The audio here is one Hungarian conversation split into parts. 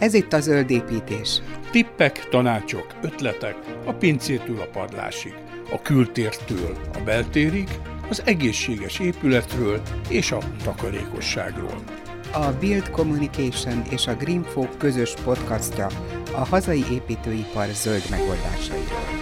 Ez itt a zöld építés. Tippek, tanácsok, ötletek a pincétől a padlásig, a kültértől a beltérig, az egészséges épületről és a takarékosságról. A Build Communication és a Greenfolk közös podcastja a hazai építőipar zöld megoldásairól.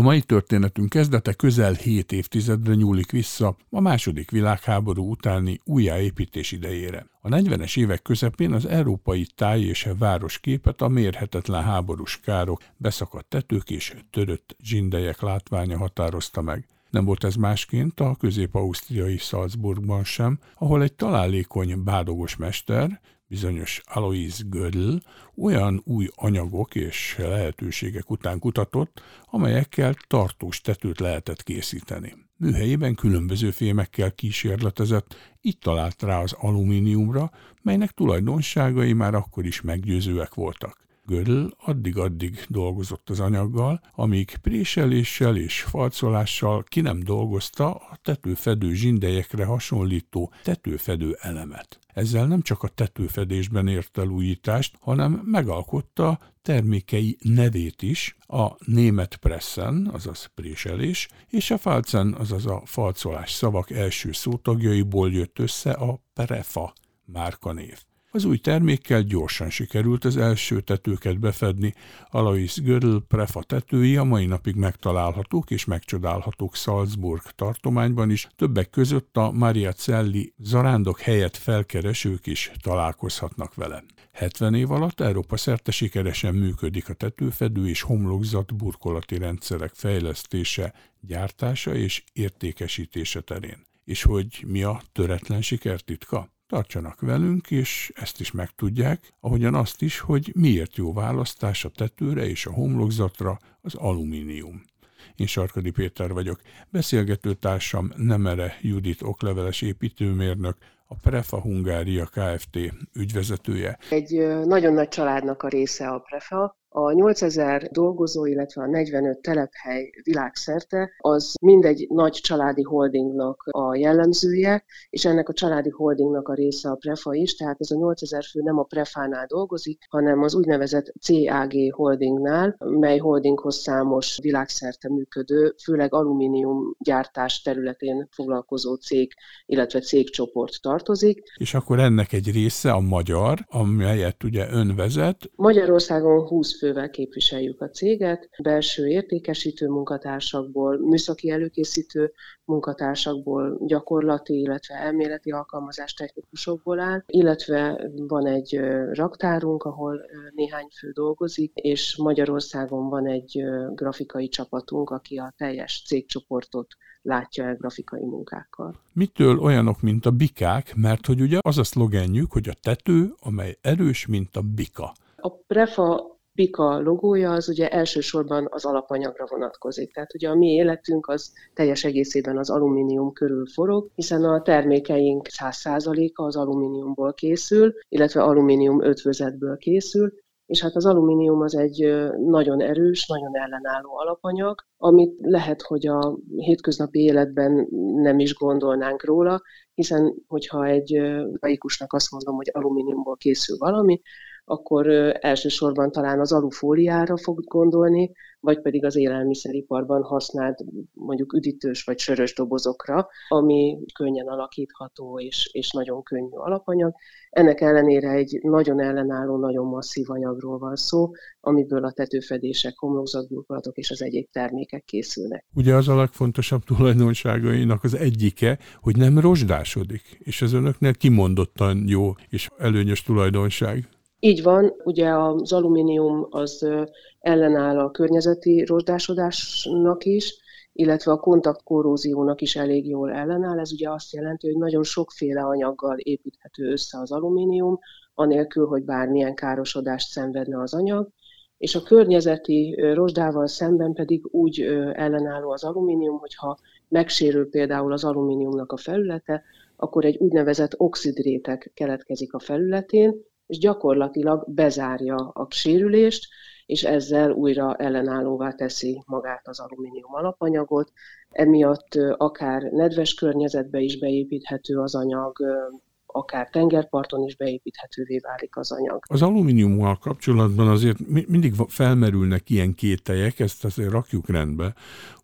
A mai történetünk kezdete közel 7 évtizedre nyúlik vissza a második világháború utáni újjáépítés idejére. A 40-es évek közepén az európai táj és város képet a mérhetetlen háborús károk, beszakadt tetők és törött zsindelyek látványa határozta meg. Nem volt ez másként a közép-ausztriai Salzburgban sem, ahol egy találékony bádogos mester, bizonyos Alois Gödl olyan új anyagok és lehetőségek után kutatott, amelyekkel tartós tetőt lehetett készíteni. Műhelyében különböző fémekkel kísérletezett, így talált rá az alumíniumra, melynek tulajdonságai már akkor is meggyőzőek voltak. Gödl addig-addig dolgozott az anyaggal, amíg préseléssel és falcolással ki nem dolgozta a tetőfedő zsindelyekre hasonlító tetőfedő elemet. Ezzel nem csak a tetőfedésben ért el újítást, hanem megalkotta termékei nevét is, a német pressen, azaz préselés, és a falcen, azaz a falcolás szavak első szótagjaiból jött össze a prefa márkanév. Az új termékkel gyorsan sikerült az első tetőket befedni. Alois Gödl prefa tetői a mai napig megtalálhatók és megcsodálhatók Salzburg tartományban is, többek között a Maria Celli zarándok helyett felkeresők is találkozhatnak vele. 70 év alatt Európa szerte sikeresen működik a tetőfedő és homlokzat burkolati rendszerek fejlesztése, gyártása és értékesítése terén. És hogy mi a töretlen sikertitka? Tartsanak velünk, és ezt is megtudják, ahogyan azt is, hogy miért jó választás a tetőre és a homlokzatra az alumínium. Én Sarkadi Péter vagyok, beszélgető társam Nemere Judit okleveles építőmérnök, a Prefa Hungária Kft. ügyvezetője. Egy nagyon nagy családnak a része a Prefa, a 8000 dolgozó, illetve a 45 telephely világszerte, az mindegy nagy családi holdingnak a jellemzője, és ennek a családi holdingnak a része a Prefa is, tehát ez a 8000 fő nem a Prefánál dolgozik, hanem az úgynevezett CAG holdingnál, mely holdinghoz számos világszerte működő, főleg alumínium gyártás területén foglalkozó cég, illetve cégcsoport tartozik. És akkor ennek egy része a magyar, amelyet ugye ön vezet. Magyarországon 20 fővel képviseljük a céget, belső értékesítő munkatársakból, műszaki előkészítő munkatársakból, gyakorlati, illetve elméleti alkalmazás technikusokból áll, illetve van egy raktárunk, ahol néhány fő dolgozik, és Magyarországon van egy grafikai csapatunk, aki a teljes cégcsoportot látja el grafikai munkákkal. Mitől olyanok, mint a bikák, mert hogy ugye az a szlogenjük, hogy a tető, amely erős, mint a bika. A Prefa Pika logója az ugye elsősorban az alapanyagra vonatkozik. Tehát ugye a mi életünk az teljes egészében az alumínium körül forog, hiszen a termékeink 100%-a az alumíniumból készül, illetve alumínium ötvözetből készül, és hát az alumínium az egy nagyon erős, nagyon ellenálló alapanyag, amit lehet, hogy a hétköznapi életben nem is gondolnánk róla, hiszen hogyha egy laikusnak azt mondom, hogy alumíniumból készül valami, akkor elsősorban talán az alufóliára fog gondolni, vagy pedig az élelmiszeriparban használt mondjuk üdítős vagy sörös dobozokra, ami könnyen alakítható és, és nagyon könnyű alapanyag. Ennek ellenére egy nagyon ellenálló, nagyon masszív anyagról van szó, amiből a tetőfedések, homlokzatburkolatok és az egyéb termékek készülnek. Ugye az a legfontosabb tulajdonságainak az egyike, hogy nem rozsdásodik, és ez önöknél kimondottan jó és előnyös tulajdonság. Így van, ugye az alumínium az ellenáll a környezeti rozsdásodásnak is, illetve a kontaktkorróziónak is elég jól ellenáll. Ez ugye azt jelenti, hogy nagyon sokféle anyaggal építhető össze az alumínium, anélkül, hogy bármilyen károsodást szenvedne az anyag, és a környezeti rozsdával szemben pedig úgy ellenálló az alumínium, hogyha megsérül például az alumíniumnak a felülete, akkor egy úgynevezett oxidrétek keletkezik a felületén, és gyakorlatilag bezárja a sérülést, és ezzel újra ellenállóvá teszi magát az alumínium alapanyagot. Emiatt akár nedves környezetbe is beépíthető az anyag, akár tengerparton is beépíthetővé válik az anyag. Az alumíniummal kapcsolatban azért mindig felmerülnek ilyen kételyek, ezt azért rakjuk rendbe,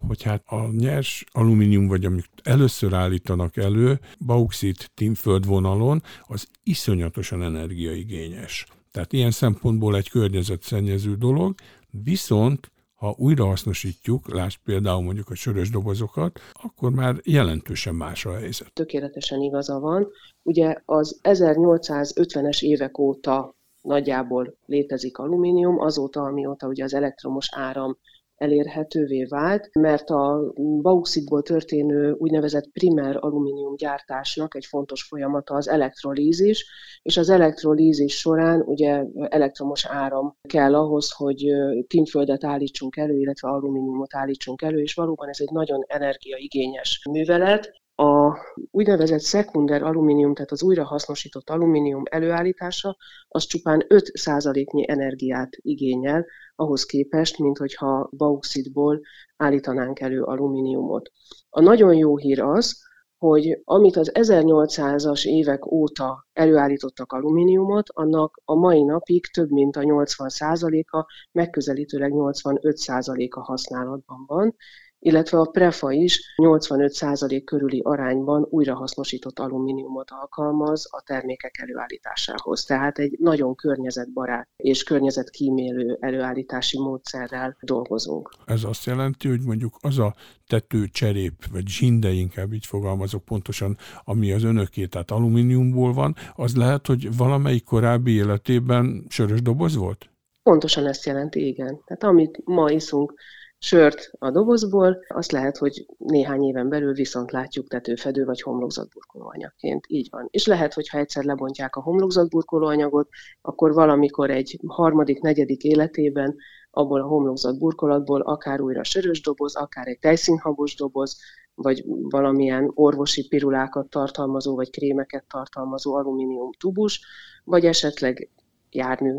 hogy hát a nyers alumínium, vagy amit először állítanak elő, bauxit tinföldvonalon, az iszonyatosan energiaigényes. Tehát ilyen szempontból egy környezetszennyező dolog, viszont ha újrahasznosítjuk, lásd például mondjuk a sörös dobozokat, akkor már jelentősen más a helyzet. Tökéletesen igaza van. Ugye az 1850-es évek óta nagyjából létezik alumínium, azóta, amióta ugye az elektromos áram elérhetővé vált, mert a bauxitból történő úgynevezett primer alumínium gyártásnak egy fontos folyamata az elektrolízis, és az elektrolízis során ugye elektromos áram kell ahhoz, hogy tínföldet állítsunk elő, illetve alumíniumot állítsunk elő, és valóban ez egy nagyon energiaigényes művelet, a úgynevezett szekunder alumínium, tehát az újrahasznosított alumínium előállítása, az csupán 5%-nyi energiát igényel, ahhoz képest, mint hogyha bauxitból állítanánk elő alumíniumot. A nagyon jó hír az, hogy amit az 1800-as évek óta előállítottak alumíniumot, annak a mai napig több mint a 80%-a, megközelítőleg 85%-a használatban van, illetve a prefa is 85% körüli arányban újrahasznosított alumíniumot alkalmaz a termékek előállításához. Tehát egy nagyon környezetbarát és környezetkímélő előállítási módszerrel dolgozunk. Ez azt jelenti, hogy mondjuk az a tetőcserép, vagy zsinde inkább így fogalmazok pontosan, ami az önöké, tehát alumíniumból van, az lehet, hogy valamelyik korábbi életében sörös doboz volt? Pontosan ezt jelenti, igen. Tehát amit ma iszunk sört a dobozból, azt lehet, hogy néhány éven belül viszont látjuk tetőfedő vagy homlokzatburkoló anyagként. Így van. És lehet, hogy ha egyszer lebontják a homlokzatburkoló anyagot, akkor valamikor egy harmadik, negyedik életében abból a homlokzat burkolatból akár újra sörös doboz, akár egy tejszínhabos doboz, vagy valamilyen orvosi pirulákat tartalmazó, vagy krémeket tartalmazó alumínium tubus, vagy esetleg jármű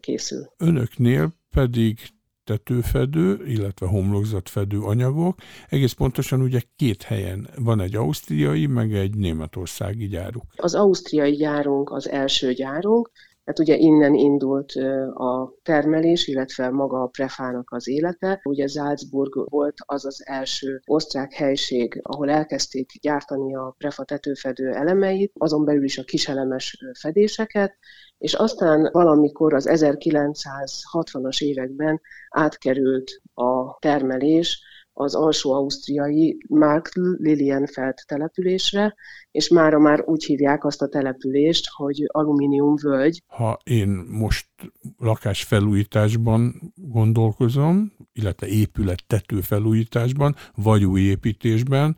készül. Önöknél pedig tetőfedő, illetve homlokzatfedő anyagok. Egész pontosan ugye két helyen van egy ausztriai, meg egy németországi gyáruk. Az ausztriai gyárunk az első gyárunk, Hát ugye innen indult a termelés, illetve maga a prefának az élete. Ugye Salzburg volt az az első osztrák helység, ahol elkezdték gyártani a prefa tetőfedő elemeit, azon belül is a kiselemes fedéseket, és aztán valamikor az 1960-as években átkerült a termelés az alsó-ausztriai Mark Lilienfeld településre, és mára már úgy hívják azt a települést, hogy alumínium völgy. Ha én most lakásfelújításban gondolkozom, illetve épület tetőfelújításban, vagy új építésben,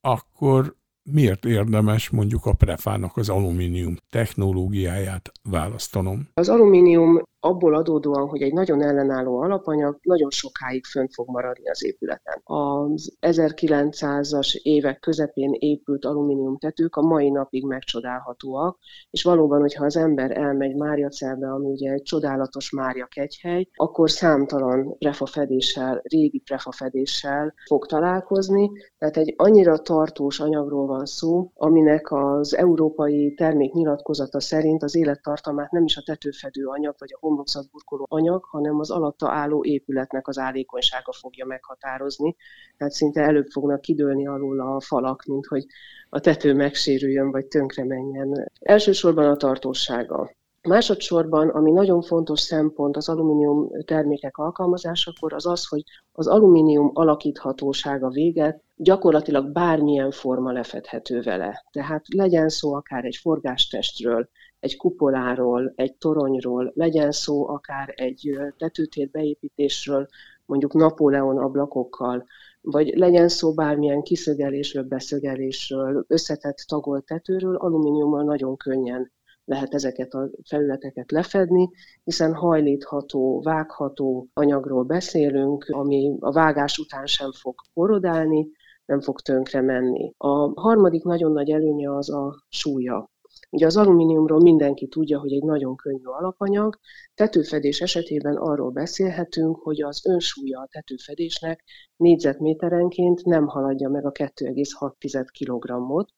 akkor miért érdemes mondjuk a prefának az alumínium technológiáját választanom? Az alumínium abból adódóan, hogy egy nagyon ellenálló alapanyag nagyon sokáig fönt fog maradni az épületen. Az 1900-as évek közepén épült alumínium tetők a mai napig megcsodálhatóak, és valóban, hogyha az ember elmegy Máriacelbe, ami ugye egy csodálatos Mária kegyhely, akkor számtalan prefafedéssel, régi prefafedéssel fog találkozni, tehát egy annyira tartós anyagról van szó, aminek az európai termék nyilatkozata szerint az élettartamát nem is a tetőfedő anyag vagy a homlokzatburkoló anyag, hanem az alatta álló épületnek az állékonysága fogja meghatározni. Tehát szinte előbb fognak kidőlni alul a falak, mint hogy a tető megsérüljön vagy tönkre menjen. Elsősorban a tartósága. Másodszorban, ami nagyon fontos szempont az alumínium termékek alkalmazásakor, az az, hogy az alumínium alakíthatósága véget gyakorlatilag bármilyen forma lefedhető vele. Tehát legyen szó akár egy forgástestről, egy kupoláról, egy toronyról, legyen szó akár egy tetőtér beépítésről, mondjuk Napóleon ablakokkal, vagy legyen szó bármilyen kiszögelésről, beszögelésről, összetett tagolt tetőről, alumíniummal nagyon könnyen lehet ezeket a felületeket lefedni, hiszen hajlítható, vágható anyagról beszélünk, ami a vágás után sem fog korodálni, nem fog tönkre menni. A harmadik nagyon nagy előnye az a súlya. Ugye az alumíniumról mindenki tudja, hogy egy nagyon könnyű alapanyag. Tetőfedés esetében arról beszélhetünk, hogy az önsúlya a tetőfedésnek négyzetméterenként nem haladja meg a 2,6 kg-ot,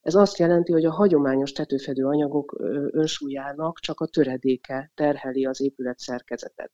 Ez azt jelenti, hogy a hagyományos tetőfedő anyagok önsúlyának csak a töredéke terheli az épület szerkezetet.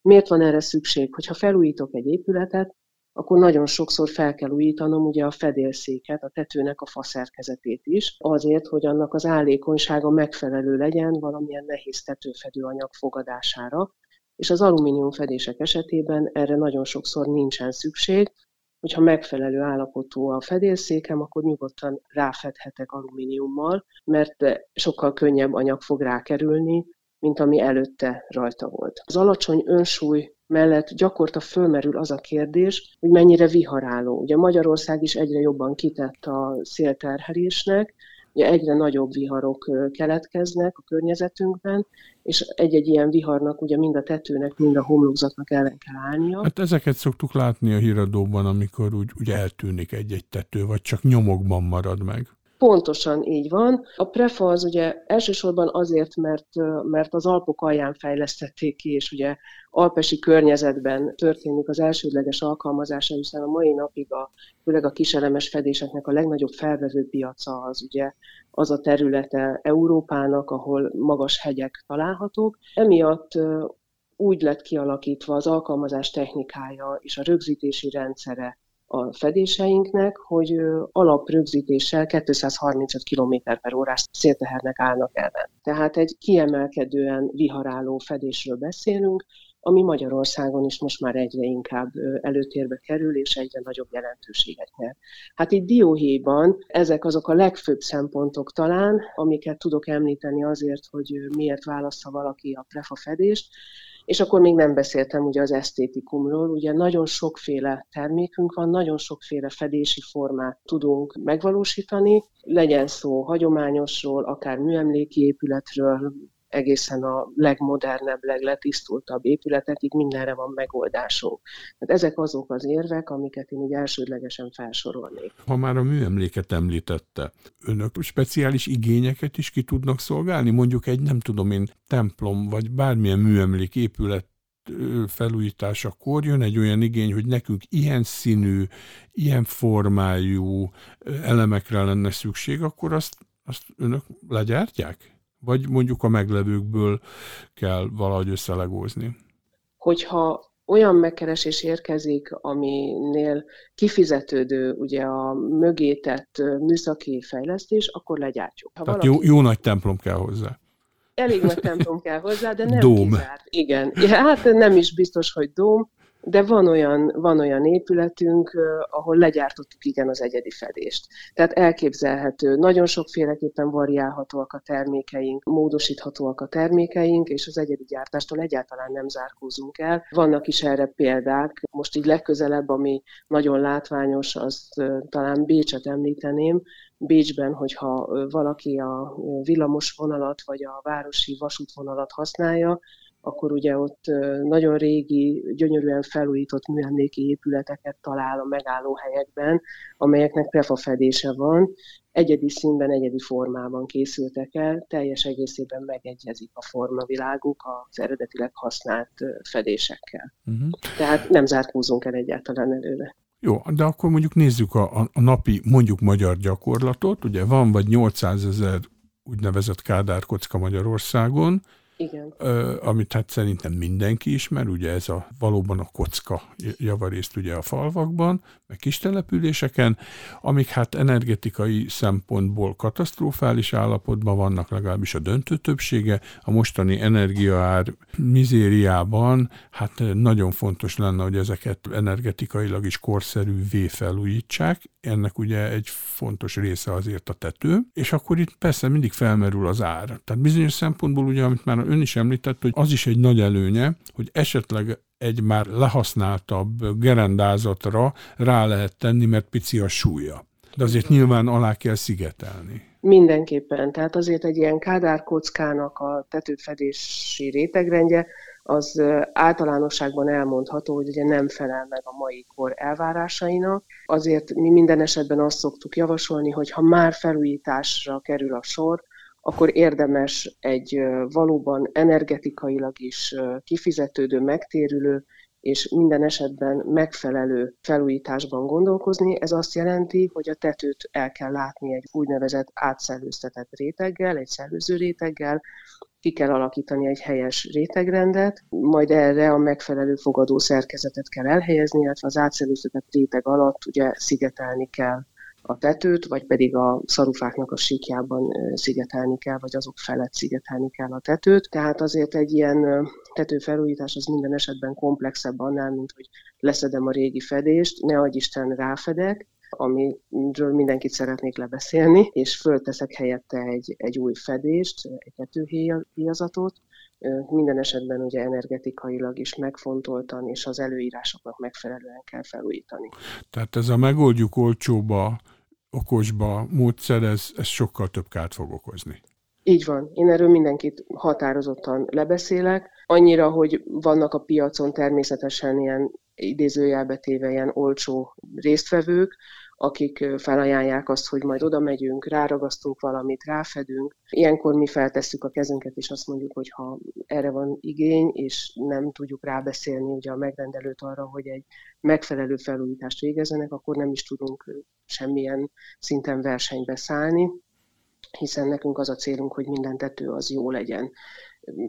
Miért van erre szükség? Hogyha felújítok egy épületet, akkor nagyon sokszor fel kell újítanom ugye a fedélszéket, a tetőnek a faszerkezetét is, azért, hogy annak az állékonysága megfelelő legyen valamilyen nehéz tetőfedő anyag fogadására, és az alumínium fedések esetében erre nagyon sokszor nincsen szükség, hogyha megfelelő állapotú a fedélszékem, akkor nyugodtan ráfedhetek alumíniummal, mert sokkal könnyebb anyag fog rákerülni, mint ami előtte rajta volt. Az alacsony önsúly mellett gyakorta fölmerül az a kérdés, hogy mennyire viharáló. Ugye Magyarország is egyre jobban kitett a szélterhelésnek, ugye egyre nagyobb viharok keletkeznek a környezetünkben, és egy-egy ilyen viharnak ugye mind a tetőnek, mind a homlokzatnak ellen kell állnia. Hát ezeket szoktuk látni a híradóban, amikor úgy, úgy eltűnik egy-egy tető, vagy csak nyomokban marad meg. Pontosan így van. A prefa az ugye elsősorban azért, mert, mert az Alpok alján fejlesztették ki, és ugye alpesi környezetben történik az elsődleges alkalmazása, hiszen a mai napig a, főleg a kiselemes fedéseknek a legnagyobb felvevő piaca az ugye az a területe Európának, ahol magas hegyek találhatók. Emiatt úgy lett kialakítva az alkalmazás technikája és a rögzítési rendszere a fedéseinknek, hogy alaprögzítéssel 235 km per órás széltehernek állnak ellen. Tehát egy kiemelkedően viharáló fedésről beszélünk, ami Magyarországon is most már egyre inkább előtérbe kerül, és egyre nagyobb jelentőséget nyer. Hát itt dióhéjban ezek azok a legfőbb szempontok talán, amiket tudok említeni azért, hogy miért válassza valaki a prefa fedést. És akkor még nem beszéltem ugye az esztétikumról, ugye nagyon sokféle termékünk van, nagyon sokféle fedési formát tudunk megvalósítani, legyen szó hagyományosról, akár műemléki épületről, egészen a legmodernebb, legletisztultabb épületekig mindenre van megoldásunk. Tehát ezek azok az érvek, amiket én így elsődlegesen felsorolnék. Ha már a műemléket említette, önök speciális igényeket is ki tudnak szolgálni? Mondjuk egy, nem tudom én, templom, vagy bármilyen műemlék épület felújításakor jön egy olyan igény, hogy nekünk ilyen színű, ilyen formájú elemekre lenne szükség, akkor azt, azt önök legyártják? Vagy mondjuk a meglevőkből kell valahogy összelegózni? Hogyha olyan megkeresés érkezik, aminél kifizetődő ugye a mögé tett műszaki fejlesztés, akkor legyártjuk. Ha Tehát valaki... jó, jó nagy templom kell hozzá. Elég nagy templom kell hozzá, de nem dóm. kizárt. Igen, hát nem is biztos, hogy dóm, de van olyan, van olyan épületünk, ahol legyártottuk igen az egyedi fedést. Tehát elképzelhető, nagyon sokféleképpen variálhatóak a termékeink, módosíthatóak a termékeink, és az egyedi gyártástól egyáltalán nem zárkózunk el. Vannak is erre példák, most így legközelebb, ami nagyon látványos, azt talán Bécset említeném, Bécsben, hogyha valaki a villamos vonalat vagy a városi vasútvonalat használja, akkor ugye ott nagyon régi, gyönyörűen felújított műemléki épületeket talál a megállóhelyekben, amelyeknek prefafedése van, egyedi színben, egyedi formában készültek el, teljes egészében megegyezik a formaviláguk az eredetileg használt fedésekkel. Uh-huh. Tehát nem zárkózunk el egyáltalán előre. Jó, de akkor mondjuk nézzük a, a napi, mondjuk magyar gyakorlatot. Ugye van vagy 800 ezer úgynevezett kádárkocka Magyarországon, igen. amit hát szerintem mindenki ismer, ugye ez a valóban a kocka javarészt ugye a falvakban, meg kis településeken, amik hát energetikai szempontból katasztrofális állapotban vannak, legalábbis a döntő többsége. A mostani energiaár mizériában hát nagyon fontos lenne, hogy ezeket energetikailag is korszerűvé felújítsák. Ennek ugye egy fontos része azért a tető, és akkor itt persze mindig felmerül az ár. Tehát bizonyos szempontból ugye, amit már ön is említett, hogy az is egy nagy előnye, hogy esetleg egy már lehasználtabb gerendázatra rá lehet tenni, mert pici a súlya. De azért nyilván alá kell szigetelni. Mindenképpen. Tehát azért egy ilyen kádárkockának a tetőfedési rétegrendje az általánosságban elmondható, hogy ugye nem felel meg a mai kor elvárásainak. Azért mi minden esetben azt szoktuk javasolni, hogy ha már felújításra kerül a sor, akkor érdemes egy valóban energetikailag is kifizetődő, megtérülő és minden esetben megfelelő felújításban gondolkozni. Ez azt jelenti, hogy a tetőt el kell látni egy úgynevezett átszellőztetett réteggel, egy szellőző réteggel, ki kell alakítani egy helyes rétegrendet, majd erre a megfelelő fogadó szerkezetet kell elhelyezni, illetve az átszellőztetett réteg alatt ugye szigetelni kell a tetőt, vagy pedig a szarufáknak a síkjában szigetelni kell, vagy azok felett szigetelni kell a tetőt. Tehát azért egy ilyen tetőfelújítás az minden esetben komplexebb annál, mint hogy leszedem a régi fedést, ne adj Isten ráfedek, amiről mindenkit szeretnék lebeszélni, és fölteszek helyette egy, egy új fedést, egy tetőhéjazatot, minden esetben ugye energetikailag is megfontoltan, és az előírásoknak megfelelően kell felújítani. Tehát ez a megoldjuk olcsóba, okosba módszer, ez, sokkal több kárt fog okozni. Így van. Én erről mindenkit határozottan lebeszélek. Annyira, hogy vannak a piacon természetesen ilyen idézőjelbe ilyen olcsó résztvevők, akik felajánlják azt, hogy majd oda megyünk, ráragasztunk valamit, ráfedünk. Ilyenkor mi feltesszük a kezünket, és azt mondjuk, hogy ha erre van igény, és nem tudjuk rábeszélni ugye a megrendelőt arra, hogy egy megfelelő felújítást végezzenek, akkor nem is tudunk semmilyen szinten versenybe szállni, hiszen nekünk az a célunk, hogy minden tető az jó legyen.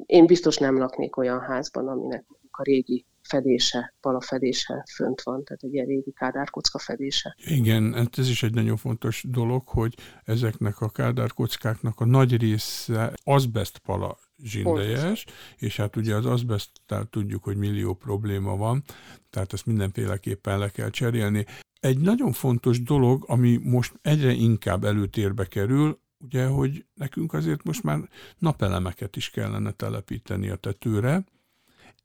Én biztos nem laknék olyan házban, aminek a régi fedése, palafedése fönt van, tehát egy ilyen régi kádárkocka fedése. Igen, hát ez is egy nagyon fontos dolog, hogy ezeknek a kádárkockáknak a nagy része azbest pala zsindejes, és hát ugye az azbesttel tudjuk, hogy millió probléma van, tehát ezt mindenféleképpen le kell cserélni. Egy nagyon fontos dolog, ami most egyre inkább előtérbe kerül, ugye, hogy nekünk azért most már napelemeket is kellene telepíteni a tetőre,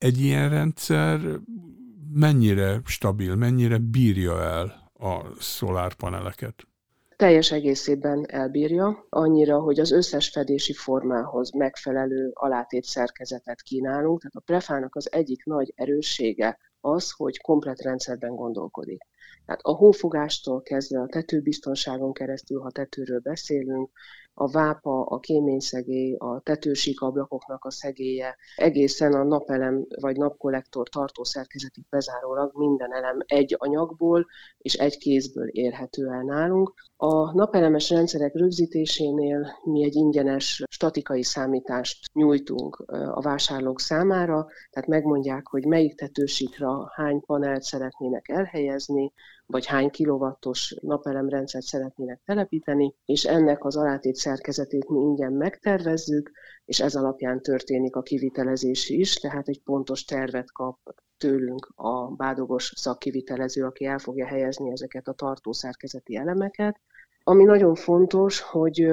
egy ilyen rendszer mennyire stabil, mennyire bírja el a szolárpaneleket? Teljes egészében elbírja, annyira, hogy az összes fedési formához megfelelő alátét szerkezetet kínálunk. Tehát a prefának az egyik nagy erőssége az, hogy komplet rendszerben gondolkodik. Tehát a hófogástól kezdve a tetőbiztonságon keresztül, ha tetőről beszélünk, a vápa, a kéményszegély, a tetősík ablakoknak a szegélye, egészen a napelem vagy napkollektor tartószerkezetig bezárólag minden elem egy anyagból és egy kézből érhető el nálunk. A napelemes rendszerek rögzítésénél mi egy ingyenes statikai számítást nyújtunk a vásárlók számára, tehát megmondják, hogy melyik tetősíkra hány panelt szeretnének elhelyezni, vagy hány kilovattos napelemrendszert szeretnének telepíteni, és ennek az alátét szerkezetét mi ingyen megtervezzük, és ez alapján történik a kivitelezés is, tehát egy pontos tervet kap tőlünk a bádogos szakkivitelező, aki el fogja helyezni ezeket a tartószerkezeti elemeket. Ami nagyon fontos, hogy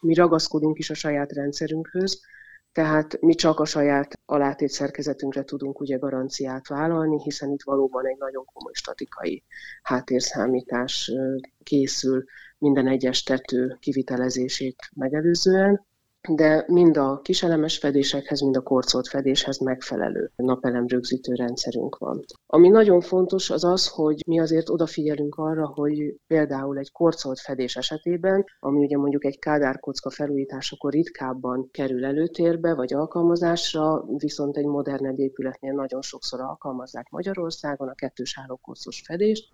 mi ragaszkodunk is a saját rendszerünkhöz, tehát mi csak a saját alátét szerkezetünkre tudunk ugye garanciát vállalni, hiszen itt valóban egy nagyon komoly statikai háttérszámítás készül minden egyes tető kivitelezését megelőzően de mind a kiselemes fedésekhez, mind a korcolt fedéshez megfelelő napelem rögzítő rendszerünk van. Ami nagyon fontos az az, hogy mi azért odafigyelünk arra, hogy például egy korcolt fedés esetében, ami ugye mondjuk egy kádárkocka felújításakor ritkábban kerül előtérbe vagy alkalmazásra, viszont egy modernebb épületnél nagyon sokszor alkalmazzák Magyarországon a kettős állókorcos fedést,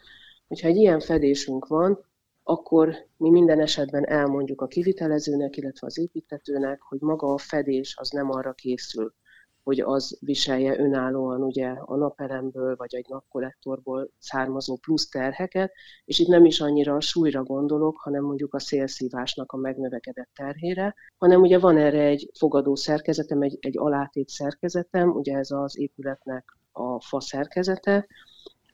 Hogyha egy ilyen fedésünk van, akkor mi minden esetben elmondjuk a kivitelezőnek, illetve az építetőnek, hogy maga a fedés az nem arra készül, hogy az viselje önállóan ugye a napelemből vagy egy napkollektorból származó plusz terheket, és itt nem is annyira a súlyra gondolok, hanem mondjuk a szélszívásnak a megnövekedett terhére, hanem ugye van erre egy fogadó szerkezetem, egy, egy alátét szerkezetem, ugye ez az épületnek a fa szerkezete,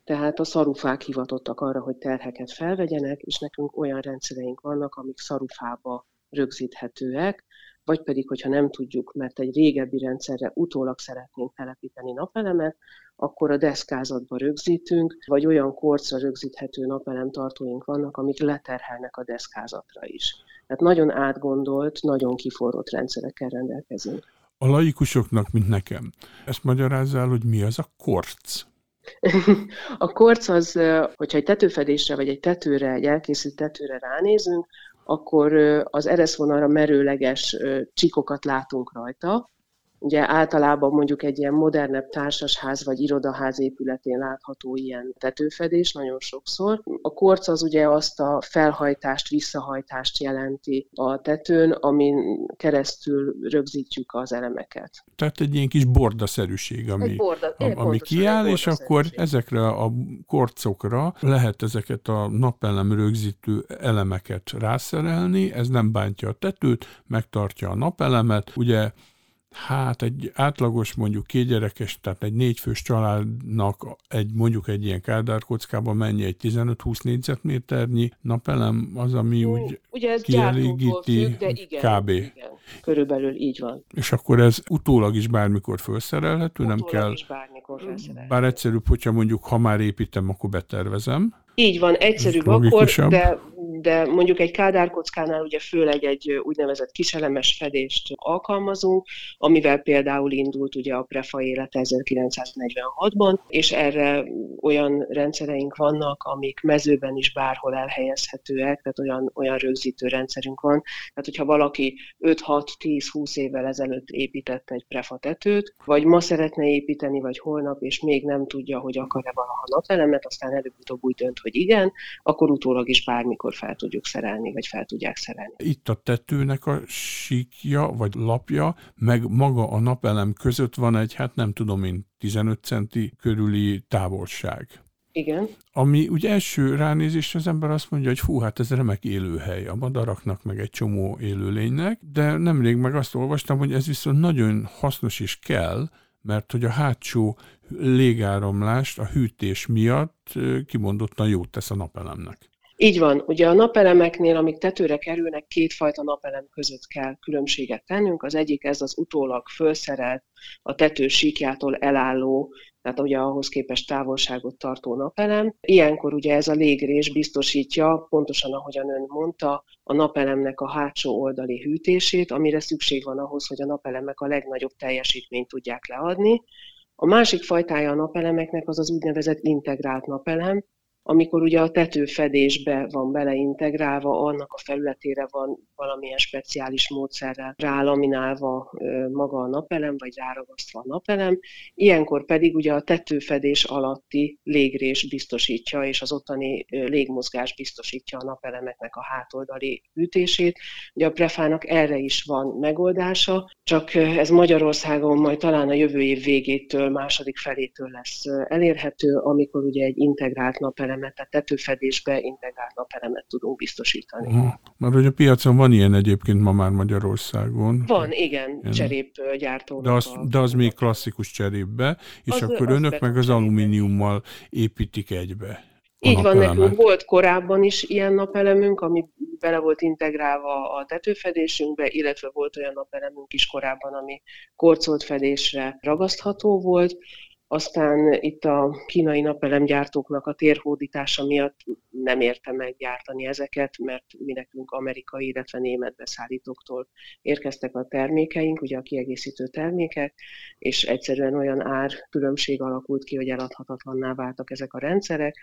tehát a szarufák hivatottak arra, hogy terheket felvegyenek, és nekünk olyan rendszereink vannak, amik szarufába rögzíthetőek, vagy pedig, hogyha nem tudjuk, mert egy régebbi rendszerre utólag szeretnénk telepíteni napelemet, akkor a deszkázatba rögzítünk, vagy olyan korcra rögzíthető napelem tartóink vannak, amik leterhelnek a deszkázatra is. Tehát nagyon átgondolt, nagyon kiforrott rendszerekkel rendelkezünk. A laikusoknak, mint nekem, ezt magyarázzál, hogy mi az a korc? A korc az, hogyha egy tetőfedésre vagy egy tetőre, egy elkészült tetőre ránézünk, akkor az ereszvonalra merőleges csíkokat látunk rajta, Ugye általában mondjuk egy ilyen modernebb társasház vagy irodaház épületén látható ilyen tetőfedés nagyon sokszor. A korc az ugye azt a felhajtást, visszahajtást jelenti a tetőn, amin keresztül rögzítjük az elemeket. Tehát egy ilyen kis bordaszerűség, ami, borda, ami, ami kiáll, és akkor ezekre a korcokra lehet ezeket a napelem rögzítő elemeket rászerelni, ez nem bántja a tetőt, megtartja a napelemet. Ugye Hát egy átlagos, mondjuk kétgyerekes, tehát egy négyfős családnak egy mondjuk egy ilyen kádárkockában mennyi egy 15-20 négyzetméternyi napelem, az, ami úgy Ugye ez kielégíti függ, de igen, kb. Igen, körülbelül így van. És akkor ez utólag is bármikor felszerelhető, utólag nem kell. Is bármikor felszerelhető. Bár egyszerűbb, hogyha mondjuk ha már építem, akkor betervezem. Így van, egyszerűbb akkor, de, de mondjuk egy kádárkockánál ugye főleg egy úgynevezett kiselemes fedést alkalmazunk, amivel például indult ugye a prefa élet 1946-ban, és erre olyan rendszereink vannak, amik mezőben is bárhol elhelyezhetőek, tehát olyan, olyan rögzítő rendszerünk van. Tehát, hogyha valaki 5-6-10-20 évvel ezelőtt épített egy prefa tetőt, vagy ma szeretne építeni, vagy holnap, és még nem tudja, hogy akar-e valaha napelemet, aztán előbb-utóbb úgy dönt, hogy igen, akkor utólag is bármikor fel tudjuk szerelni, vagy fel tudják szerelni. Itt a tetőnek a síkja, vagy lapja, meg maga a napelem között van egy, hát nem tudom én, 15 centi körüli távolság. Igen. Ami ugye első ránézésre az ember azt mondja, hogy fú, hát ez remek élőhely a madaraknak, meg egy csomó élőlénynek, de nemrég meg azt olvastam, hogy ez viszont nagyon hasznos is kell, mert hogy a hátsó légáramlást a hűtés miatt kimondottan jót tesz a napelemnek. Így van. Ugye a napelemeknél, amik tetőre kerülnek, kétfajta napelem között kell különbséget tennünk. Az egyik ez az utólag felszerelt, a tető síkjától elálló, tehát ugye ahhoz képest távolságot tartó napelem. Ilyenkor ugye ez a légrés biztosítja, pontosan ahogyan ön mondta, a napelemnek a hátsó oldali hűtését, amire szükség van ahhoz, hogy a napelemek a legnagyobb teljesítményt tudják leadni. A másik fajtája a napelemeknek az az úgynevezett integrált napelem, amikor ugye a tetőfedésbe van beleintegrálva, annak a felületére van valamilyen speciális módszerrel rálaminálva maga a napelem, vagy ráragasztva a napelem. Ilyenkor pedig ugye a tetőfedés alatti légrés biztosítja, és az ottani légmozgás biztosítja a napelemeknek a hátoldali ütését. Ugye a prefának erre is van megoldása, csak ez Magyarországon majd talán a jövő év végétől, második felétől lesz elérhető, amikor ugye egy integrált napelemet, tehát tetőfedésbe integrált napelemet tudunk biztosítani. Uh-huh. Mert hogy a piacon van ilyen egyébként ma már Magyarországon. Van, igen, ilyen. cserépgyártó. De az, de az még klasszikus cserépbe, és az, akkor az önök meg az alumíniummal építik egybe. Így van, nekünk volt korábban is ilyen napelemünk, ami bele volt integrálva a tetőfedésünkbe, illetve volt olyan napelemünk is korábban, ami korcolt fedésre ragasztható volt. Aztán itt a kínai napelemgyártóknak a térhódítása miatt nem érte meggyártani ezeket, mert mi nekünk amerikai, illetve német beszállítóktól érkeztek a termékeink, ugye a kiegészítő termékek, és egyszerűen olyan ár különbség alakult ki, hogy eladhatatlanná váltak ezek a rendszerek,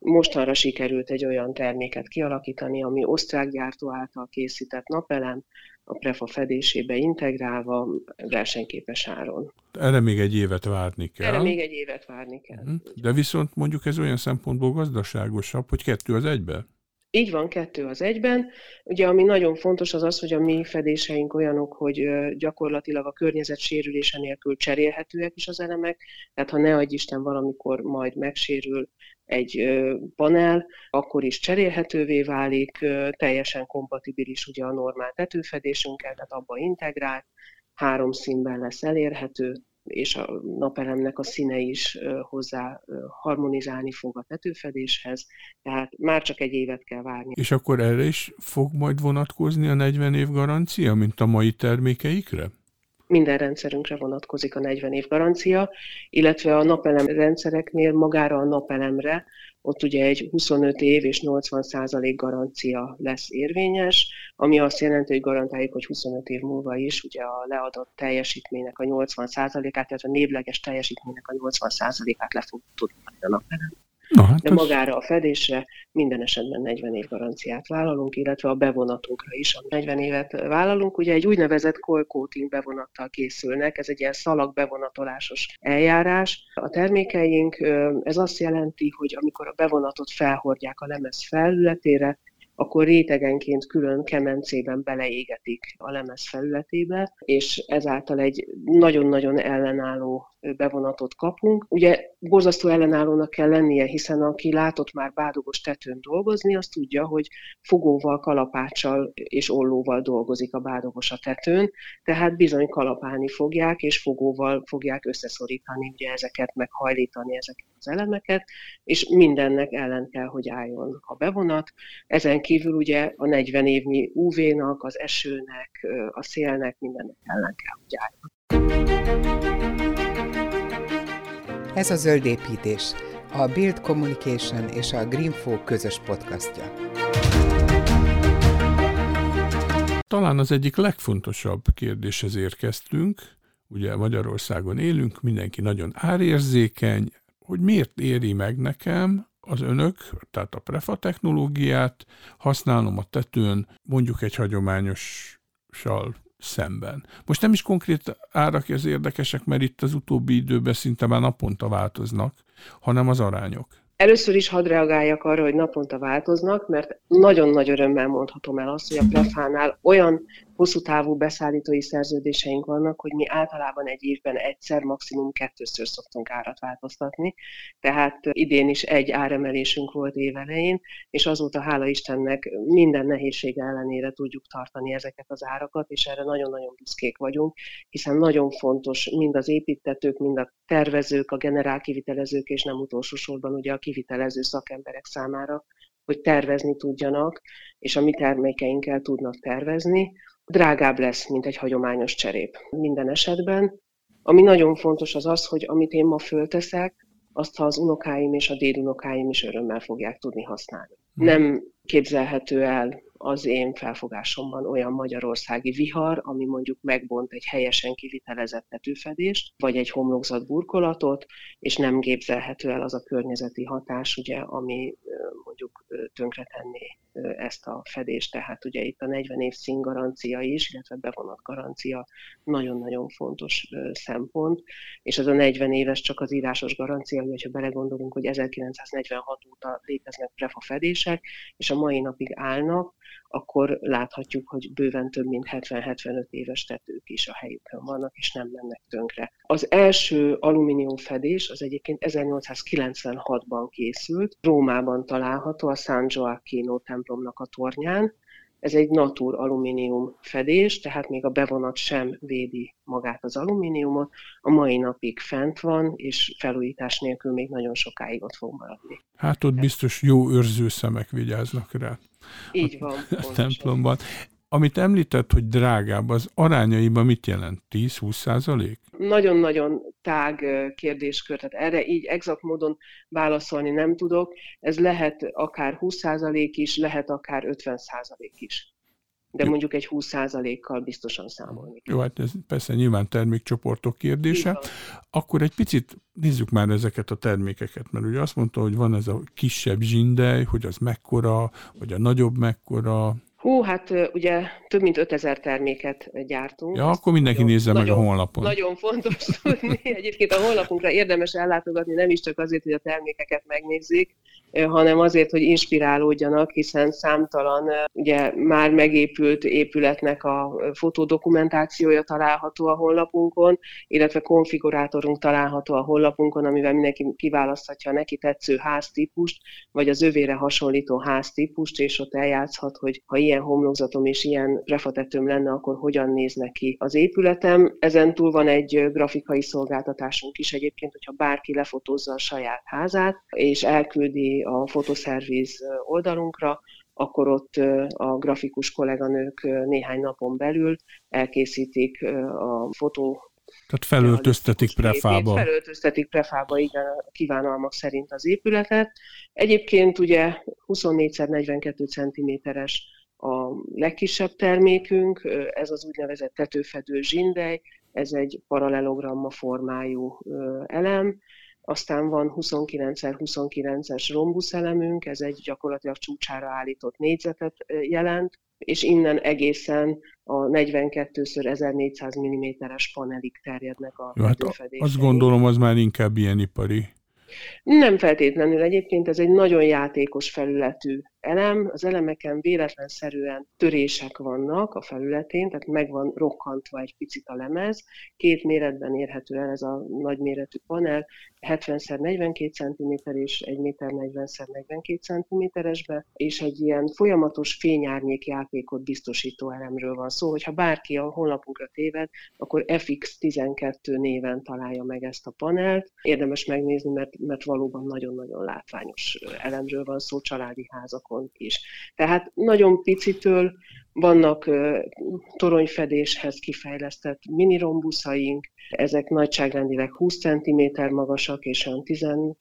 Mostanra sikerült egy olyan terméket kialakítani, ami osztrák gyártó által készített napelem, a prefa fedésébe integrálva versenyképes áron. Erre még egy évet várni kell. Erre még egy évet várni kell. Mhm. De viszont mondjuk ez olyan szempontból gazdaságosabb, hogy kettő az egybe? Így van, kettő az egyben. Ugye ami nagyon fontos az az, hogy a mi fedéseink olyanok, hogy gyakorlatilag a környezet sérülése nélkül cserélhetőek is az elemek, tehát ha ne adj Isten valamikor majd megsérül egy panel, akkor is cserélhetővé válik, teljesen kompatibilis ugye a normál tetőfedésünkkel, tehát abba integrált, három színben lesz elérhető, és a napelemnek a színe is hozzá harmonizálni fog a tetőfedéshez, tehát már csak egy évet kell várni. És akkor erre is fog majd vonatkozni a 40 év garancia, mint a mai termékeikre? minden rendszerünkre vonatkozik a 40 év garancia, illetve a napelem rendszereknél magára a napelemre, ott ugye egy 25 év és 80 százalék garancia lesz érvényes, ami azt jelenti, hogy garantáljuk, hogy 25 év múlva is ugye a leadott teljesítménynek a 80 százalékát, tehát a névleges teljesítménynek a 80 százalékát le fog tudni a napelem. Na, hát de magára a fedésre minden esetben 40 év garanciát vállalunk, illetve a bevonatunkra is a 40 évet vállalunk. Ugye egy úgynevezett coil coating bevonattal készülnek, ez egy ilyen szalag bevonatolásos eljárás. A termékeink, ez azt jelenti, hogy amikor a bevonatot felhordják a lemez felületére, akkor rétegenként külön kemencében beleégetik a lemez felületébe, és ezáltal egy nagyon-nagyon ellenálló bevonatot kapunk. Ugye borzasztó ellenállónak kell lennie, hiszen aki látott már bádogos tetőn dolgozni, az tudja, hogy fogóval, kalapáccsal és ollóval dolgozik a bádogos a tetőn, tehát bizony kalapálni fogják, és fogóval fogják összeszorítani ugye ezeket, meghajlítani ezeket az elemeket, és mindennek ellen kell, hogy álljon a bevonat. Ezen kívül ugye a 40 évnyi UV-nak, az esőnek, a szélnek, mindennek ellen kell, hogy álljon. Ez a Zöld Építés, a Build Communication és a Greenfo közös podcastja. Talán az egyik legfontosabb kérdéshez érkeztünk, ugye Magyarországon élünk, mindenki nagyon árérzékeny, hogy miért éri meg nekem az önök, tehát a prefa technológiát? Használnom a tetőn mondjuk egy hagyományossal szemben. Most nem is konkrét árak az érdekesek, mert itt az utóbbi időben szinte már naponta változnak, hanem az arányok. Először is hadd reagáljak arra, hogy naponta változnak, mert nagyon nagy örömmel mondhatom el azt, hogy a Prefánál olyan hosszú távú beszállítói szerződéseink vannak, hogy mi általában egy évben egyszer, maximum kettőször szoktunk árat változtatni. Tehát idén is egy áremelésünk volt évelején, és azóta hála Istennek minden nehézség ellenére tudjuk tartani ezeket az árakat, és erre nagyon-nagyon büszkék vagyunk, hiszen nagyon fontos mind az építetők, mind a tervezők, a generál kivitelezők, és nem utolsó sorban ugye a kivitelező szakemberek számára, hogy tervezni tudjanak, és a mi termékeinkkel tudnak tervezni, drágább lesz, mint egy hagyományos cserép. Minden esetben, ami nagyon fontos az az, hogy amit én ma fölteszek, azt ha az unokáim és a dédunokáim is örömmel fogják tudni használni. Hmm. Nem képzelhető el az én felfogásomban olyan magyarországi vihar, ami mondjuk megbont egy helyesen kivitelezett tetőfedést, vagy egy homlokzat burkolatot, és nem képzelhető el az a környezeti hatás, ugye, ami mondjuk tönkretenné ezt a fedést. Tehát ugye itt a 40 év színgarancia is, illetve bevonat garancia nagyon-nagyon fontos szempont, és ez a 40 éves csak az írásos garancia, hogyha belegondolunk, hogy 1946 óta léteznek prefa fedések, és a mai napig állnak, akkor láthatjuk, hogy bőven több mint 70-75 éves tetők is a helyükön vannak, és nem mennek tönkre. Az első alumínium fedés az egyébként 1896-ban készült, Rómában található, a San Gioacchino templomnak a tornyán, ez egy natur alumínium fedés, tehát még a bevonat sem védi magát az alumíniumot. A mai napig fent van, és felújítás nélkül még nagyon sokáig ott fog maradni. Hát ott biztos jó őrző szemek vigyáznak rá. Így van. A templomban. Amit említett, hogy drágább, az arányaiban mit jelent? 10-20 százalék? Nagyon-nagyon tág kérdéskör, tehát erre így exakt módon válaszolni nem tudok. Ez lehet akár 20 százalék is, lehet akár 50 százalék is. De mondjuk egy 20 százalékkal biztosan számolni Jó, hát ez persze nyilván termékcsoportok kérdése. Akkor egy picit nézzük már ezeket a termékeket, mert ugye azt mondta, hogy van ez a kisebb zsindej, hogy az mekkora, vagy a nagyobb mekkora, Hú, hát ugye több mint 5000 terméket gyártunk. Ja, akkor mindenki nagyon, nézze nagyon, meg a honlapon. Nagyon fontos tudni. Egyébként a honlapunkra érdemes ellátogatni, nem is csak azért, hogy a termékeket megnézzék, hanem azért, hogy inspirálódjanak, hiszen számtalan ugye már megépült épületnek a fotodokumentációja található a honlapunkon, illetve konfigurátorunk található a honlapunkon, amivel mindenki kiválaszthatja a neki tetsző háztípust, vagy az övére hasonlító háztípust, és ott eljátszhat, hogy ha ilyen homlokzatom és ilyen refatetőm lenne, akkor hogyan néz neki az épületem. Ezen túl van egy grafikai szolgáltatásunk is egyébként, hogyha bárki lefotózza a saját házát, és elküldi a fotoszerviz oldalunkra, akkor ott a grafikus kolléganők néhány napon belül elkészítik a fotó tehát felöltöztetik prefába. Felöltöztetik prefába, igen, a kívánalmak szerint az épületet. Egyébként ugye 24x42 cm-es a legkisebb termékünk, ez az úgynevezett tetőfedő zsindej, ez egy paralelogramma formájú elem, aztán van 29x29-es rombuszeremünk, ez egy gyakorlatilag csúcsára állított négyzetet jelent, és innen egészen a 42x1400 mm-es panelig terjednek a hát Azt gondolom, az már inkább ilyen ipari. Nem feltétlenül. Egyébként, ez egy nagyon játékos felületű elem, az elemeken véletlenszerűen törések vannak a felületén, tehát meg van rokkantva egy picit a lemez. Két méretben érhető el ez a nagyméretű panel, 70x42 cm és 1 méter 40x42 cm-esbe, és egy ilyen folyamatos fényárnyék játékot biztosító elemről van szó, hogyha bárki a honlapunkra téved, akkor FX12 néven találja meg ezt a panelt. Érdemes megnézni, mert, mert valóban nagyon-nagyon látványos elemről van szó családi házakon oldalon is. Tehát nagyon picitől vannak toronyfedéshez kifejlesztett minirombusaink, ezek nagyságrendileg 20 cm magasak és olyan 12-3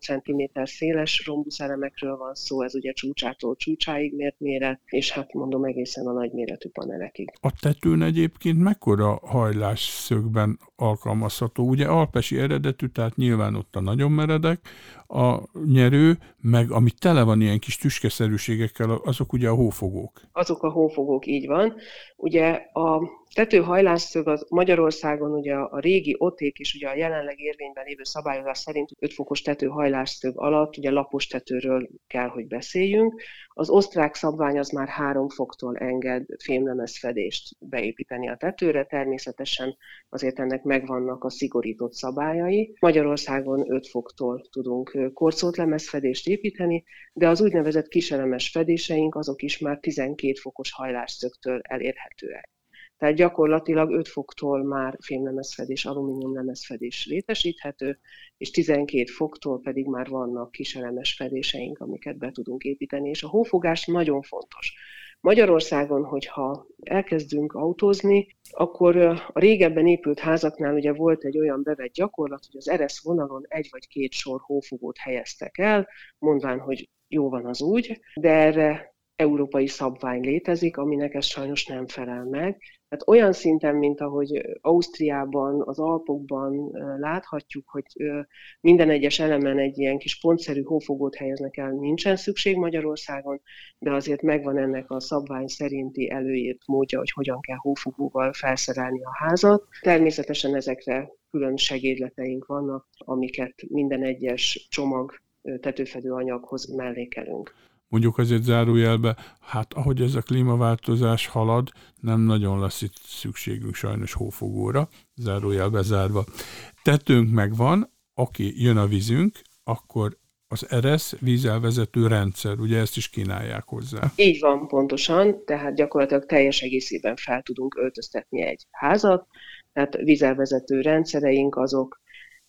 cm széles rombuszeremekről van szó, ez ugye csúcsától csúcsáig mért méret, és hát mondom egészen a nagyméretű panelekig. A tetőn egyébként mekkora hajlás szögben alkalmazható? Ugye alpesi eredetű, tehát nyilván ott a nagyon meredek, a nyerő, meg ami tele van ilyen kis tüskeszerűségekkel, azok ugye a hófogók. Azok a hófogók, így van. Ugye a tetőhajlásszög az Magyarországon ugye a régi oték és ugye a jelenleg érvényben lévő szabályozás szerint 5 fokos tetőhajlásszög alatt ugye lapos tetőről kell, hogy beszéljünk. Az osztrák szabvány az már 3 foktól enged fémlemezfedést beépíteni a tetőre, természetesen azért ennek megvannak a szigorított szabályai. Magyarországon 5 foktól tudunk korszót lemezfedést építeni, de az úgynevezett kiselemes fedéseink azok is már 12 fokos hajlásszögtől elérhetőek. Tehát gyakorlatilag 5 foktól már fémlemezfedés, alumíniumlemezfedés létesíthető, és 12 foktól pedig már vannak kiselemes fedéseink, amiket be tudunk építeni, és a hófogás nagyon fontos. Magyarországon, hogyha elkezdünk autózni, akkor a régebben épült házaknál ugye volt egy olyan bevett gyakorlat, hogy az eresz vonalon egy vagy két sor hófogót helyeztek el, mondván, hogy jó van az úgy, de erre európai szabvány létezik, aminek ez sajnos nem felel meg. Tehát olyan szinten, mint ahogy Ausztriában, az Alpokban láthatjuk, hogy minden egyes elemen egy ilyen kis pontszerű hófogót helyeznek el, nincsen szükség Magyarországon, de azért megvan ennek a szabvány szerinti előírt módja, hogy hogyan kell hófogóval felszerelni a házat. Természetesen ezekre külön segédleteink vannak, amiket minden egyes csomag tetőfedő anyaghoz mellékelünk mondjuk azért zárójelbe, hát ahogy ez a klímaváltozás halad, nem nagyon lesz itt szükségünk sajnos hófogóra, zárójelbe zárva. Tetőnk megvan, aki jön a vízünk, akkor az ERESZ vízelvezető rendszer, ugye ezt is kínálják hozzá. Így van, pontosan, tehát gyakorlatilag teljes egészében fel tudunk öltöztetni egy házat, tehát vízelvezető rendszereink azok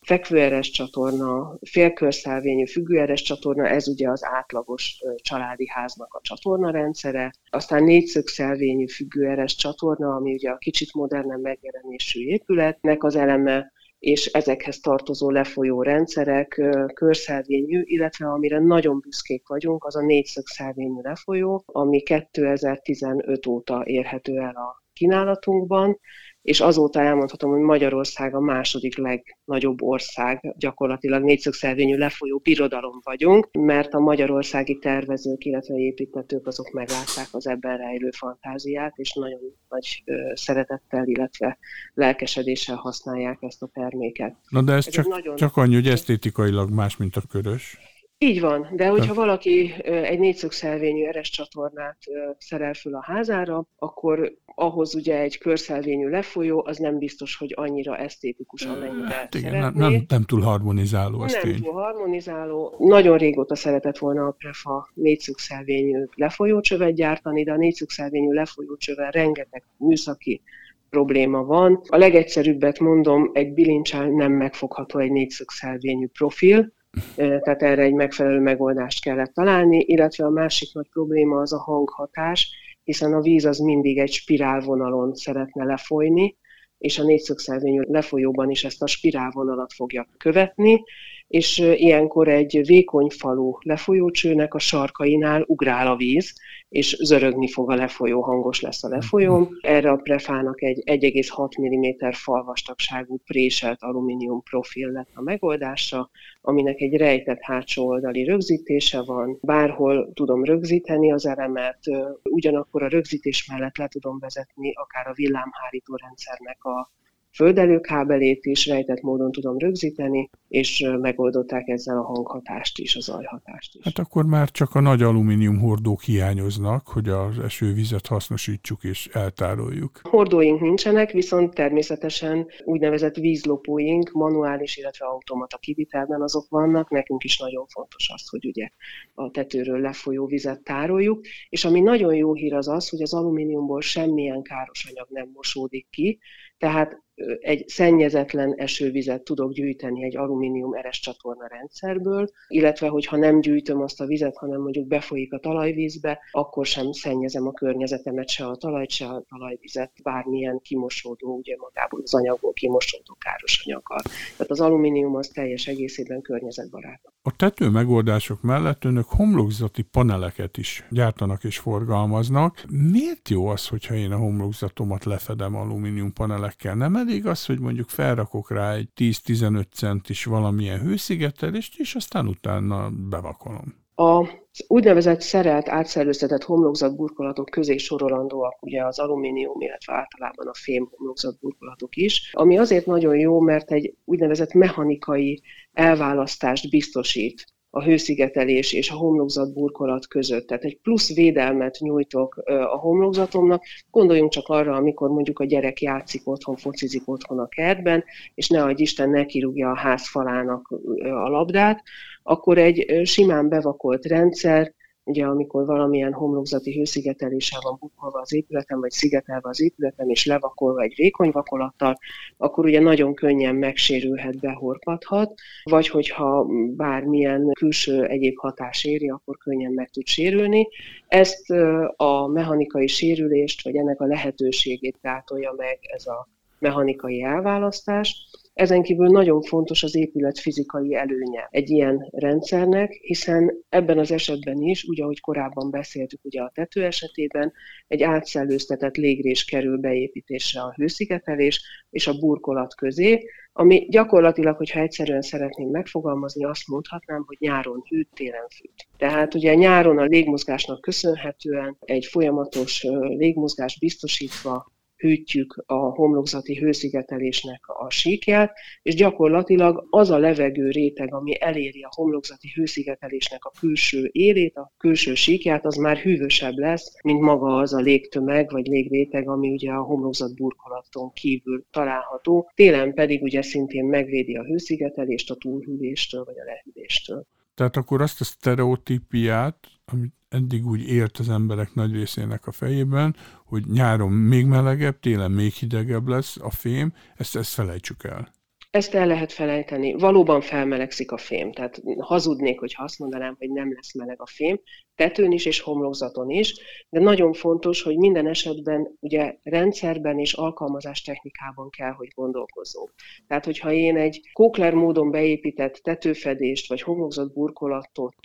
fekvőeres csatorna, félkörszálvényű függőeres csatorna, ez ugye az átlagos családi háznak a csatorna rendszere, aztán négyszögszelvényű függőeres csatorna, ami ugye a kicsit modernebb megjelenésű épületnek az eleme, és ezekhez tartozó lefolyó rendszerek körszelvényű, illetve amire nagyon büszkék vagyunk, az a négyszögszelvényű lefolyó, ami 2015 óta érhető el a kínálatunkban, és azóta elmondhatom, hogy Magyarország a második legnagyobb ország, gyakorlatilag négyszögszervényű lefolyó birodalom vagyunk, mert a magyarországi tervezők, illetve építetők azok meglátták az ebben rejlő fantáziát, és nagyon nagy szeretettel, illetve lelkesedéssel használják ezt a terméket. Na de ez, ez csak, nagyon... csak annyi, hogy esztétikailag más, mint a körös. Így van, de hogyha valaki egy négyszögszelvényű eres csatornát szerel föl a házára, akkor ahhoz ugye egy körszelvényű lefolyó, az nem biztos, hogy annyira esztétikus, amennyire hát igen, nem, nem, nem túl harmonizáló, az Nem tény. túl harmonizáló. Nagyon régóta szeretett volna a Prefa négyszögszelvényű lefolyócsövet gyártani, de a négyszögszelvényű lefolyócsövel rengeteg műszaki probléma van. A legegyszerűbbet mondom, egy bilincsel nem megfogható egy négyszögszelvényű profil, tehát erre egy megfelelő megoldást kellett találni, illetve a másik nagy probléma az a hanghatás, hiszen a víz az mindig egy spirálvonalon szeretne lefolyni, és a négyszögszelvényű lefolyóban is ezt a spirálvonalat fogja követni, és ilyenkor egy vékony falú lefolyócsőnek a sarkainál ugrál a víz, és zörögni fog a lefolyó, hangos lesz a lefolyóm. Erre a prefának egy 1,6 mm falvastagságú préselt alumínium profil lett a megoldása, aminek egy rejtett hátsó oldali rögzítése van, bárhol tudom rögzíteni az elemet, ugyanakkor a rögzítés mellett le tudom vezetni akár a villámhárító rendszernek a földelőkábelét is rejtett módon tudom rögzíteni, és megoldották ezzel a hanghatást is, a zajhatást is. Hát akkor már csak a nagy alumínium hordók hiányoznak, hogy az esővizet hasznosítsuk és eltároljuk. Hordóink nincsenek, viszont természetesen úgynevezett vízlopóink, manuális, illetve automata kivitelben azok vannak. Nekünk is nagyon fontos az, hogy ugye a tetőről lefolyó vizet tároljuk, és ami nagyon jó hír az az, hogy az alumíniumból semmilyen káros anyag nem mosódik ki, tehát egy szennyezetlen esővizet tudok gyűjteni egy alumínium eres csatorna rendszerből, illetve hogyha nem gyűjtöm azt a vizet, hanem mondjuk befolyik a talajvízbe, akkor sem szennyezem a környezetemet, se a talajt, se a talajvizet, bármilyen kimosódó, ugye magából az anyagból kimosódó káros anyaggal. Tehát az alumínium az teljes egészében környezetbarát. A tető megoldások mellett önök homlokzati paneleket is gyártanak és forgalmaznak. Miért jó az, hogyha én a homlokzatomat lefedem alumínium panelekkel? Nem elég az, hogy mondjuk felrakok rá egy 10-15 centis valamilyen hőszigetelést, és aztán utána bevakolom. A úgynevezett szerelt, átszellőztetett homlokzat burkolatok közé sorolandóak ugye az alumínium, illetve általában a fém homlokzat burkolatok is, ami azért nagyon jó, mert egy úgynevezett mechanikai elválasztást biztosít a hőszigetelés és a homlokzat burkolat között. Tehát egy plusz védelmet nyújtok a homlokzatomnak. Gondoljunk csak arra, amikor mondjuk a gyerek játszik otthon, focizik otthon a kertben, és ne adj Isten ne kirúgja a ház falának a labdát, akkor egy simán bevakolt rendszer ugye amikor valamilyen homlokzati hőszigeteléssel van bukkolva az épületen, vagy szigetelve az épületen, és levakolva egy vékony vakolattal, akkor ugye nagyon könnyen megsérülhet, behorpadhat, vagy hogyha bármilyen külső egyéb hatás éri, akkor könnyen meg tud sérülni. Ezt a mechanikai sérülést, vagy ennek a lehetőségét gátolja meg ez a mechanikai elválasztás. Ezen kívül nagyon fontos az épület fizikai előnye egy ilyen rendszernek, hiszen ebben az esetben is, úgy ahogy korábban beszéltük ugye a tető esetében, egy átszellőztetett légrés kerül beépítésre a hőszigetelés és a burkolat közé, ami gyakorlatilag, hogyha egyszerűen szeretném megfogalmazni, azt mondhatnám, hogy nyáron hűt, télen fűt. Tehát ugye nyáron a légmozgásnak köszönhetően egy folyamatos légmozgás biztosítva hűtjük a homlokzati hőszigetelésnek a síkját, és gyakorlatilag az a levegő réteg, ami eléri a homlokzati hőszigetelésnek a külső élét, a külső síkját, az már hűvösebb lesz, mint maga az a légtömeg vagy légréteg, ami ugye a homlokzat burkolaton kívül található. Télen pedig ugye szintén megvédi a hőszigetelést a túlhűléstől vagy a lehűléstől. Tehát akkor azt a sztereotípiát, amit eddig úgy ért az emberek nagy részének a fejében, hogy nyáron még melegebb, télen még hidegebb lesz a fém, ezt, ezt felejtsük el. Ezt el lehet felejteni. Valóban felmelegszik a fém. Tehát hazudnék, hogyha azt mondanám, hogy nem lesz meleg a fém, tetőn is és homlokzaton is, de nagyon fontos, hogy minden esetben ugye rendszerben és alkalmazás technikában kell, hogy gondolkozzunk. Tehát, hogyha én egy kókler módon beépített tetőfedést vagy homlokzat burkolatot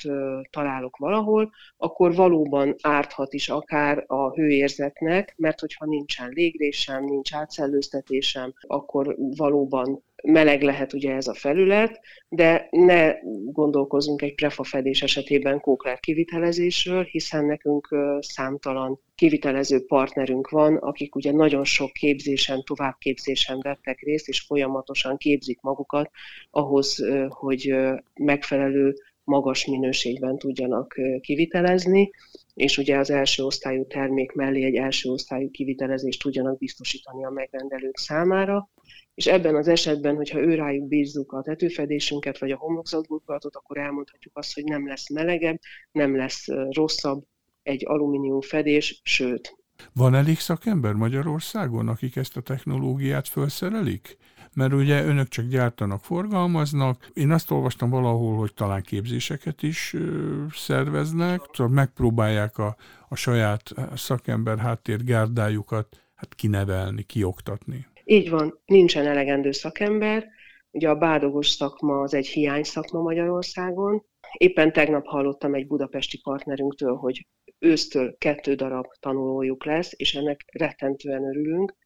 találok valahol, akkor valóban árthat is akár a hőérzetnek, mert hogyha nincsen légrésem, nincs átszellőztetésem, akkor valóban meleg lehet ugye ez a felület, de ne gondolkozunk egy prefafedés esetében kókler kivitelezésről, hiszen nekünk számtalan kivitelező partnerünk van, akik ugye nagyon sok képzésen, továbbképzésen vettek részt, és folyamatosan képzik magukat ahhoz, hogy megfelelő magas minőségben tudjanak kivitelezni, és ugye az első osztályú termék mellé egy első osztályú kivitelezést tudjanak biztosítani a megrendelők számára és ebben az esetben, hogyha őrájuk bízzuk a tetőfedésünket, vagy a homlokzatburkolatot, akkor elmondhatjuk azt, hogy nem lesz melegebb, nem lesz rosszabb egy alumínium fedés, sőt. Van elég szakember Magyarországon, akik ezt a technológiát felszerelik? Mert ugye önök csak gyártanak, forgalmaznak. Én azt olvastam valahol, hogy talán képzéseket is szerveznek, szóval megpróbálják a, a saját szakember háttérgárdájukat hát kinevelni, kioktatni. Így van, nincsen elegendő szakember. Ugye a bádogos szakma az egy hiány szakma Magyarországon. Éppen tegnap hallottam egy budapesti partnerünktől, hogy ősztől kettő darab tanulójuk lesz, és ennek rettentően örülünk,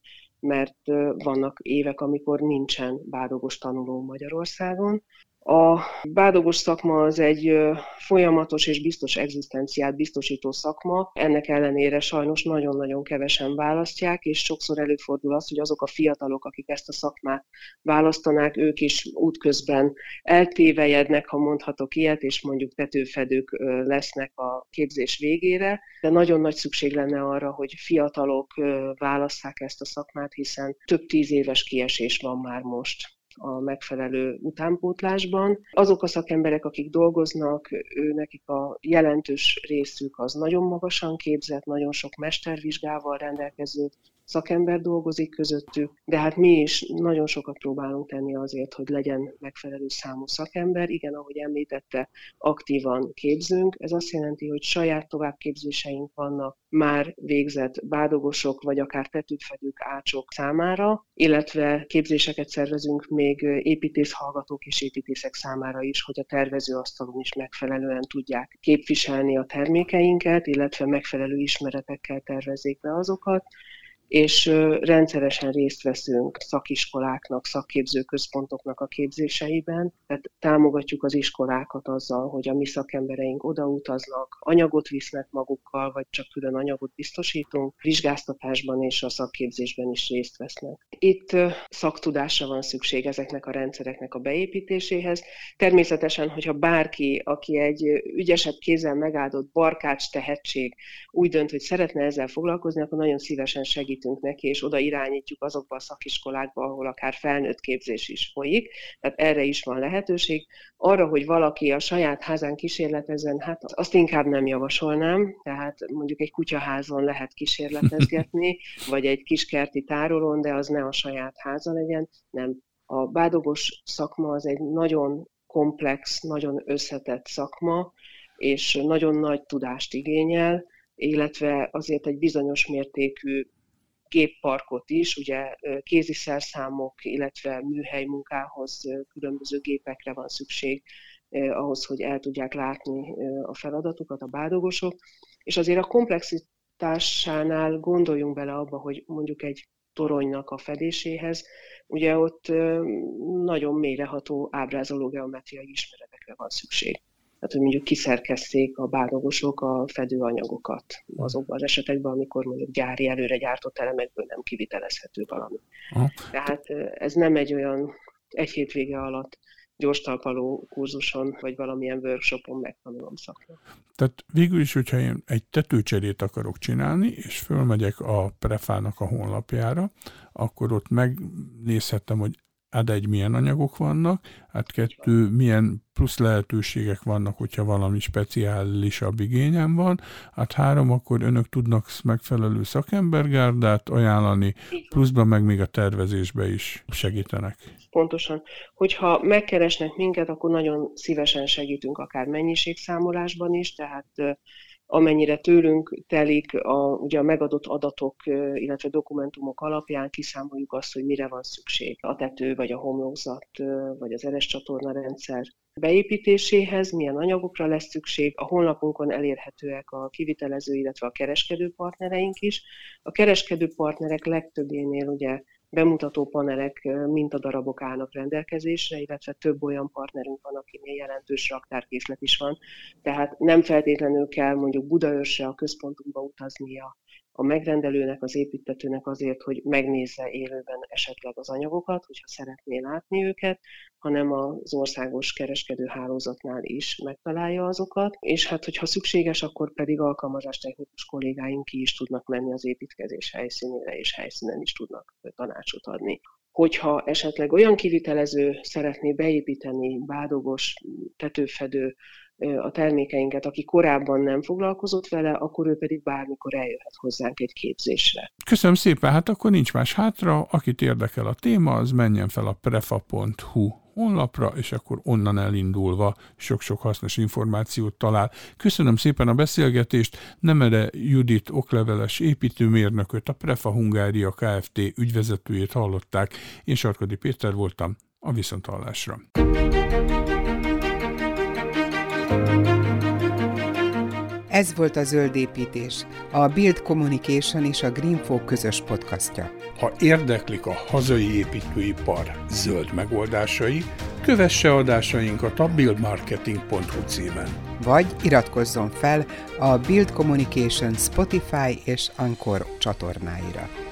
mert vannak évek, amikor nincsen bádogos tanuló Magyarországon, a bádogos szakma az egy folyamatos és biztos egzisztenciát biztosító szakma, ennek ellenére sajnos nagyon-nagyon kevesen választják, és sokszor előfordul az, hogy azok a fiatalok, akik ezt a szakmát választanák, ők is útközben eltévejednek, ha mondhatok ilyet, és mondjuk tetőfedők lesznek a képzés végére, de nagyon nagy szükség lenne arra, hogy fiatalok válasszák ezt a szakmát, hiszen több tíz éves kiesés van már most a megfelelő utánpótlásban. Azok a szakemberek, akik dolgoznak, ő nekik a jelentős részük az nagyon magasan képzett, nagyon sok mestervizsgával rendelkező szakember dolgozik közöttük, de hát mi is nagyon sokat próbálunk tenni azért, hogy legyen megfelelő számú szakember. Igen, ahogy említette, aktívan képzünk. Ez azt jelenti, hogy saját továbbképzéseink vannak már végzett bádogosok, vagy akár tetőfedők, ácsok számára, illetve képzéseket szervezünk még építész hallgatók és építészek számára is, hogy a tervezőasztalon is megfelelően tudják képviselni a termékeinket, illetve megfelelő ismeretekkel tervezzék be azokat és rendszeresen részt veszünk szakiskoláknak, szakképzőközpontoknak a képzéseiben, tehát támogatjuk az iskolákat azzal, hogy a mi szakembereink odautaznak, anyagot visznek magukkal, vagy csak külön anyagot biztosítunk, vizsgáztatásban és a szakképzésben is részt vesznek. Itt szaktudásra van szükség ezeknek a rendszereknek a beépítéséhez. Természetesen, hogyha bárki, aki egy ügyesebb kézzel megáldott barkács tehetség úgy dönt, hogy szeretne ezzel foglalkozni, akkor nagyon szívesen segít segítünk neki, és oda irányítjuk azokba a szakiskolákba, ahol akár felnőtt képzés is folyik, tehát erre is van lehetőség. Arra, hogy valaki a saját házán kísérletezzen, hát azt inkább nem javasolnám, tehát mondjuk egy kutyaházon lehet kísérletezgetni, vagy egy kiskerti tárolón, de az ne a saját háza legyen, nem. A bádogos szakma az egy nagyon komplex, nagyon összetett szakma, és nagyon nagy tudást igényel, illetve azért egy bizonyos mértékű gépparkot is, ugye kézi szerszámok, illetve műhely munkához különböző gépekre van szükség ahhoz, hogy el tudják látni a feladatukat a bádogosok, és azért a komplexitásánál gondoljunk bele abba, hogy mondjuk egy toronynak a fedéséhez, ugye ott nagyon mélyreható ábrázoló geometriai ismeretekre van szükség tehát hogy mondjuk kiszerkezték a bádogosok a fedőanyagokat azokban az esetekben, amikor mondjuk gyári előre gyártott elemekből nem kivitelezhető valami. Aha. Tehát ez nem egy olyan egy hétvége alatt gyors talpaló kurzuson, vagy valamilyen workshopon megtanulom szakra. Tehát végül is, hogyha én egy tetőcserét akarok csinálni, és fölmegyek a prefának a honlapjára, akkor ott megnézhetem, hogy hát egy, milyen anyagok vannak, hát kettő, milyen plusz lehetőségek vannak, hogyha valami speciálisabb igényem van, hát három, akkor önök tudnak megfelelő szakembergárdát ajánlani, pluszban meg még a tervezésbe is segítenek. Pontosan. Hogyha megkeresnek minket, akkor nagyon szívesen segítünk akár mennyiségszámolásban is, tehát amennyire tőlünk telik, a, ugye a megadott adatok, illetve dokumentumok alapján kiszámoljuk azt, hogy mire van szükség a tető, vagy a homlokzat, vagy az eres csatorna rendszer beépítéséhez, milyen anyagokra lesz szükség. A honlapunkon elérhetőek a kivitelező, illetve a kereskedő partnereink is. A kereskedő partnerek legtöbbénél ugye bemutató panelek, mintadarabok állnak rendelkezésre, illetve több olyan partnerünk van, akinél jelentős raktárkészlet is van. Tehát nem feltétlenül kell mondjuk Budaörsre a központunkba utaznia a megrendelőnek, az építetőnek azért, hogy megnézze élőben esetleg az anyagokat, hogyha szeretné látni őket, hanem az országos kereskedő hálózatnál is megtalálja azokat, és hát, hogyha szükséges, akkor pedig alkalmazástechnikus kollégáink ki is tudnak menni az építkezés helyszínére, és helyszínen is tudnak tanácsot adni. Hogyha esetleg olyan kivitelező szeretné beépíteni bádogos, tetőfedő a termékeinket, aki korábban nem foglalkozott vele, akkor ő pedig bármikor eljöhet hozzánk egy képzésre. Köszönöm szépen, hát akkor nincs más hátra, akit érdekel a téma, az menjen fel a prefa.hu honlapra, és akkor onnan elindulva sok-sok hasznos információt talál. Köszönöm szépen a beszélgetést, Nemere Judit okleveles építőmérnököt, a Prefa Hungária Kft. ügyvezetőjét hallották. Én Sarkadi Péter voltam, a Ez volt a Zöld Építés, a Build Communication és a Greenfo közös podcastja. Ha érdeklik a hazai építőipar zöld megoldásai, kövesse adásainkat a buildmarketing.hu címen. Vagy iratkozzon fel a Build Communication Spotify és Anchor csatornáira.